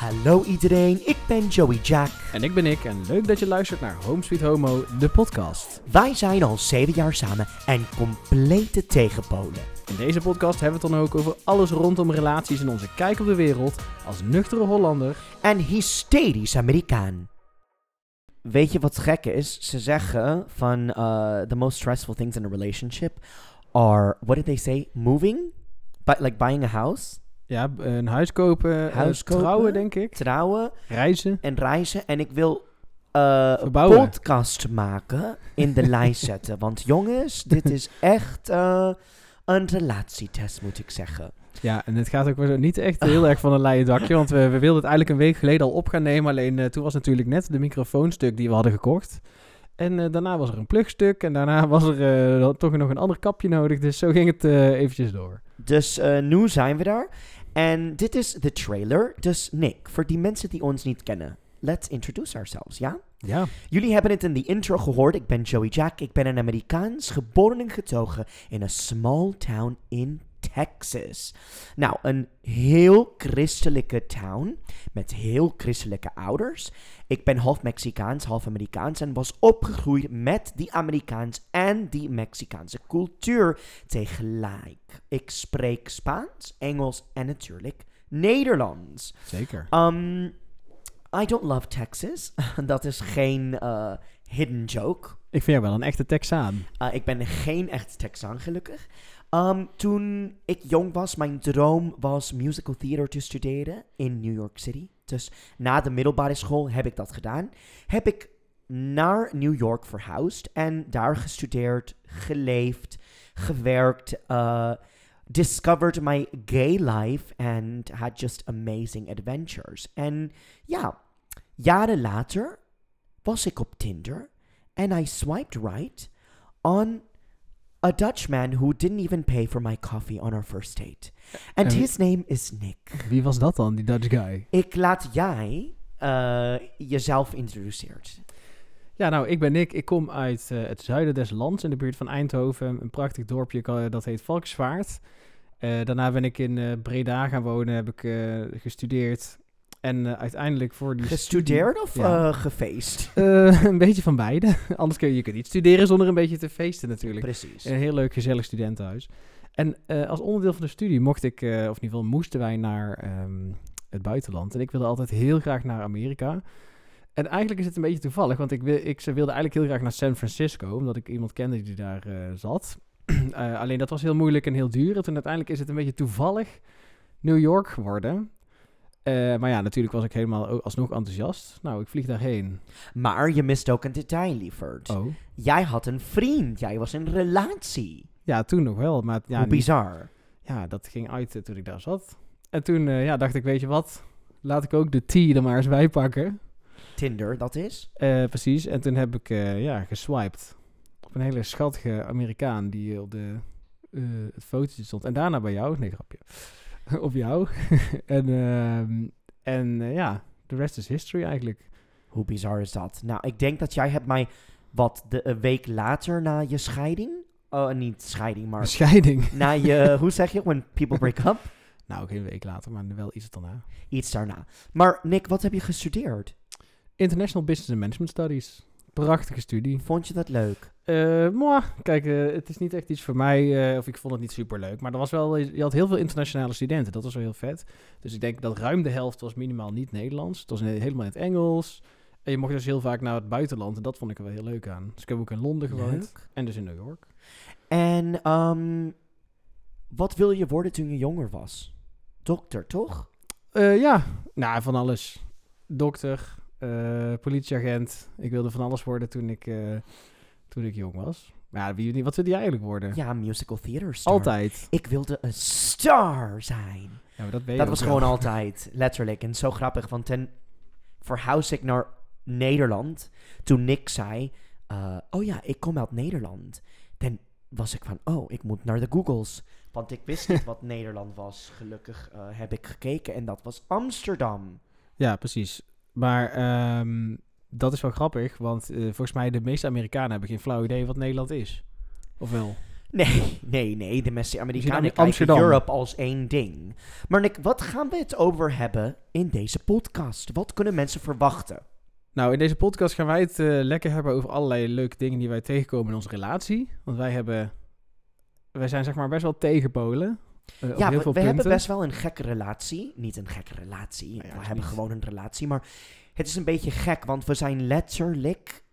Hallo iedereen, ik ben Joey Jack. En ik ben ik en leuk dat je luistert naar Home Sweet Homo, de podcast. Wij zijn al zeven jaar samen en complete tegenpolen. In deze podcast hebben we het dan ook over alles rondom relaties en onze kijk op de wereld als nuchtere Hollander. En hysterisch Amerikaan. Weet je wat gek is? Ze zeggen van uh, the most stressful things in a relationship are, what did they say? Moving? But like buying a house? Ja, een huis kopen, eh, Huis kopen. trouwen denk ik, Trouwen reizen. en reizen. En ik wil een Verbouwen. podcast maken in de lijst zetten. Want jongens, dit is echt eh, een relatietest, moet ik zeggen. Ja, en het gaat ook niet echt heel erg van een leien dakje, want we, we wilden het eigenlijk een week geleden al op gaan nemen. Alleen toen was natuurlijk net de microfoonstuk die we hadden gekocht. En daarna was er een plugstuk en daarna was er toch nog een ander kapje nodig. Dus zo ging het eventjes door. Dus nu zijn we daar. En dit is de trailer. Dus Nick, voor die mensen die ons niet kennen, let's introduce ourselves, ja? Ja, Jullie hebben het in de intro gehoord. Ik ben Joey Jack. Ik ben een Amerikaans, geboren en getogen in een small town in Texas. Nou, een heel christelijke town met heel christelijke ouders. Ik ben half Mexicaans, half Amerikaans en was opgegroeid met die Amerikaans en die Mexicaanse cultuur tegelijk. Ik spreek Spaans, Engels en natuurlijk Nederlands. zeker. Um, I don't love Texas. Dat is geen eh, hidden joke. Ik vind jou wel een echte Texaan. Uh, ik ben geen echt Texaan, gelukkig. Um, toen ik jong was, mijn droom was musical theater te studeren in New York City. Dus na de middelbare school heb ik dat gedaan. Heb ik naar New York verhuisd en daar gestudeerd, geleefd, gewerkt, uh, discovered my gay life and had just amazing adventures. En ja, jaren later was ik op Tinder and I swiped right on a Dutchman who didn't even pay for my coffee on our first date. And En- his name is Nick. Wie was dat dan, die Dutch guy? Ik laat jij eh, jezelf introduceren. Ja, nou, ik ben Nick. Ik kom uit eh, het zuiden des lands, in de buurt van Eindhoven. Een prachtig dorpje, dat heet Valkenswaard. Eh, daarna ben ik in Breda gaan wonen, heb ik gestudeerd. En eh, uiteindelijk voor die Gestudeerd studie- of Ja. eh, gefeest? Eh, een beetje van beide. Anders kun je, je kunt niet studeren zonder een beetje te feesten natuurlijk. Precies. Een heel leuk, gezellig studentenhuis. En als onderdeel van de studie mocht ik, of in ieder geval moesten wij naar ehm, het buitenland. En ik wilde altijd heel graag naar Amerika. En eigenlijk is het een beetje toevallig, want ik, wil, ik ze wilde eigenlijk heel graag naar San Francisco, omdat ik iemand kende die daar zat. Alleen dat was heel moeilijk en heel duur. En toen uiteindelijk is het een beetje toevallig New York geworden. Eh, maar ja, natuurlijk was ik helemaal alsnog enthousiast. Nou, ik vlieg daarheen. Maar je mist ook een detail, lieverd. Oh. Jij had een vriend. Jij was in een relatie. Ja, toen nog wel. Maar ja, Hoe niet- bizar. ja, dat ging uit eh, toen ik daar zat. En toen eh, ja, dacht ik, weet je wat? Laat ik ook de T er maar eens bij pakken. Tinder, dat is. Precies. En toen heb ik ja, geswiped op een hele schattige Amerikaan die op de, het fotootje stond. En daarna bij jou. Nee, grapje. op jou. en ehm, en eh, ja, de rest is history eigenlijk. Hoe bizar is dat? Nou, ik denk dat jij hebt mij, wat, de, een week later na je scheiding? Oh, niet scheiding, maar scheiding. na je, hoe zeg je, when people break up? nou, geen week later, maar wel iets daarna. Iets daarna. Maar Nick, wat heb je gestudeerd? International Business and Management Studies. Prachtige studie. Vond je dat leuk? Moi, kijk, eh, het is niet echt iets voor mij, eh, of ik vond het niet super leuk. Maar er was wel, je had heel veel internationale studenten, dat was wel heel vet. Dus ik denk dat ruim de helft was minimaal niet Nederlands. Het was helemaal in het Engels. En je mocht dus heel vaak naar het buitenland en dat vond ik er wel heel leuk aan. Dus ik heb ook in Londen gewoond Leuk. en dus in New York. En ehm, wat wil je worden toen je jonger was? Dokter, toch? Ja, nou, van alles. Dokter, eh, politieagent. Ik wilde van alles worden toen ik, eh, toen ik jong was. Maar ja, wie, wat wilde jij eigenlijk worden? Ja, musical theater star. Altijd. Ik wilde een star zijn. Ja, maar dat ben je Dat was wel. gewoon altijd, letterlijk. En zo grappig, want toen verhuisde ik naar Nederland. Toen Nick zei, eh, oh ja, ik kom uit Nederland. Dan was ik van, oh, ik moet naar de Googles. Want ik wist niet wat Nederland was. Gelukkig heb ik gekeken en dat was Amsterdam. Ja, precies. Maar ehm, dat is wel grappig, want eh, volgens mij de meeste Amerikanen hebben geen flauw idee wat Nederland is. Of wel? Nee, nee, nee. De meeste Amerikanen in kijken Amsterdam. Europe als één ding. Maar Nick, wat gaan we het over hebben in deze podcast? Wat kunnen mensen verwachten? Nou, in deze podcast gaan wij het eh, lekker hebben over allerlei leuke dingen die wij tegenkomen in onze relatie. Want wij hebben, wij zijn zeg maar best wel tegenpolen. Eh, ja, we, hebben best wel een gekke relatie. Niet een gekke relatie. Ja, we hebben niet. gewoon een relatie. Maar het is een beetje gek, want we zijn letterlijk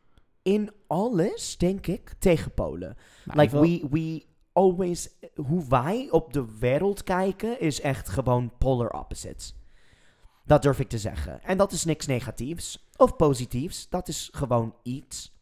in alles, denk ik, tegenpolen. Nou, like, we, we always... Hoe wij op de wereld kijken, is echt gewoon polar opposites. Dat durf ik te zeggen. En dat is niks negatiefs of positiefs. Dat is gewoon iets.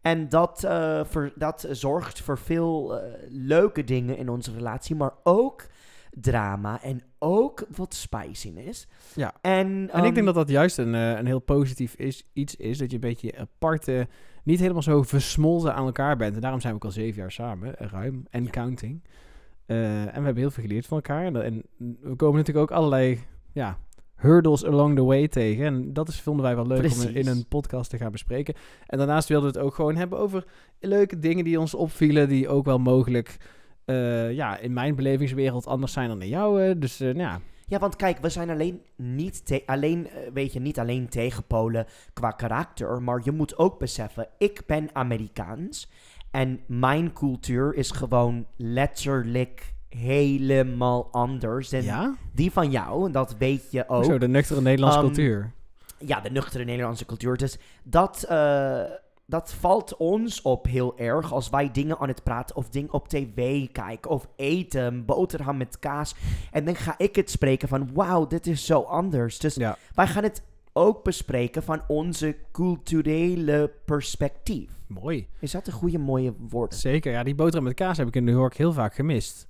En dat, eh, ver- dat zorgt voor veel eh, leuke dingen in onze relatie, maar ook drama en ook wat spiciness. Ja. En, En ehm, ik denk dat dat juist een, eh, een heel positief is, iets is. Dat je een beetje aparte, niet helemaal zo versmolten aan elkaar bent. En daarom zijn we ook al zeven jaar samen, eh, ruim, en Ja. counting. Eh, en we hebben heel veel geleerd van elkaar. En, en we komen natuurlijk ook allerlei ja, hurdles along the way tegen. En dat is, vonden wij wel leuk om Precies. in een podcast te gaan bespreken. En daarnaast wilden we het ook gewoon hebben over leuke dingen die ons opvielen. Die ook wel mogelijk eh, ja, in mijn belevingswereld anders zijn dan in jouw. dus eh, nou ja, Ja, want kijk, we zijn alleen niet, alleen, eh, weet je, niet alleen tegen Polen qua karakter, maar je moet ook beseffen, ik ben Amerikaans en mijn cultuur is gewoon letterlijk helemaal anders dan ja? die van jou. En dat weet je ook. Zo, de nuchtere Nederlandse Ehm, cultuur. Ja, de nuchtere Nederlandse cultuur. Dus dat, dat valt ons op heel erg als wij dingen aan het praten of dingen op tv kijken of eten, boterham met kaas. En dan ga ik het spreken van, wauw, dit is zo anders. Dus Ja. wij gaan het ook bespreken van onze culturele perspectief. Mooi. Is dat een goede, mooie woord? Zeker. Ja, die boterham met kaas heb ik in New York heel vaak gemist.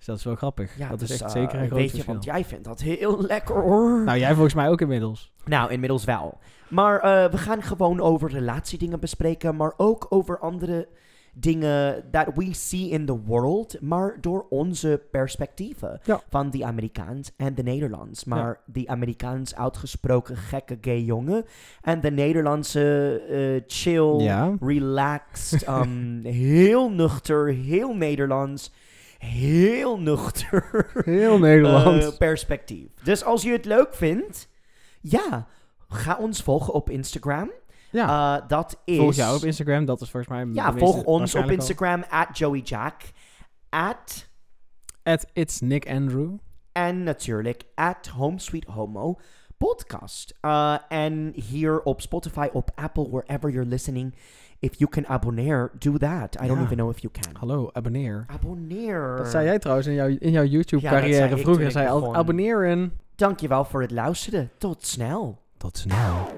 Dus dat is wel grappig. dat is dus, echt eh, zeker een groot Weet je, verschil. want jij vindt dat heel lekker hoor. Nou, jij volgens mij ook inmiddels. Nou, inmiddels wel. Maar eh, we gaan gewoon over relatiedingen bespreken, maar ook over andere dingen that we see in the world, maar door onze perspectieven. Ja. Van die Amerikaans en de Nederlands. Maar die Amerikaans uitgesproken gekke gay jongen en de Nederlandse eh, chill, Ja. relaxed, um, heel nuchter, heel Nederlands, heel nuchter Heel Nederland. eh, perspectief. Dus als je het leuk vindt, ja, ga ons volgen op Instagram. ja. Eh, dat is. Volg jou op Instagram. Dat is volgens mij... Ja, volg ons op. Instagram, at JoeyJack. At, At It's Nick Andrew. en natuurlijk, at Home Sweet Homo podcast. En hier op Spotify, op Apple, wherever you're listening. If you can abonneer, do that. I don't even know if you can. Hallo, abonneer. Abonneer. Dat zei jij trouwens in jouw, in jouw YouTube-carrière vroeger. ik zei begon. abonneren. Dankjewel voor het luisteren. Tot snel. Tot snel.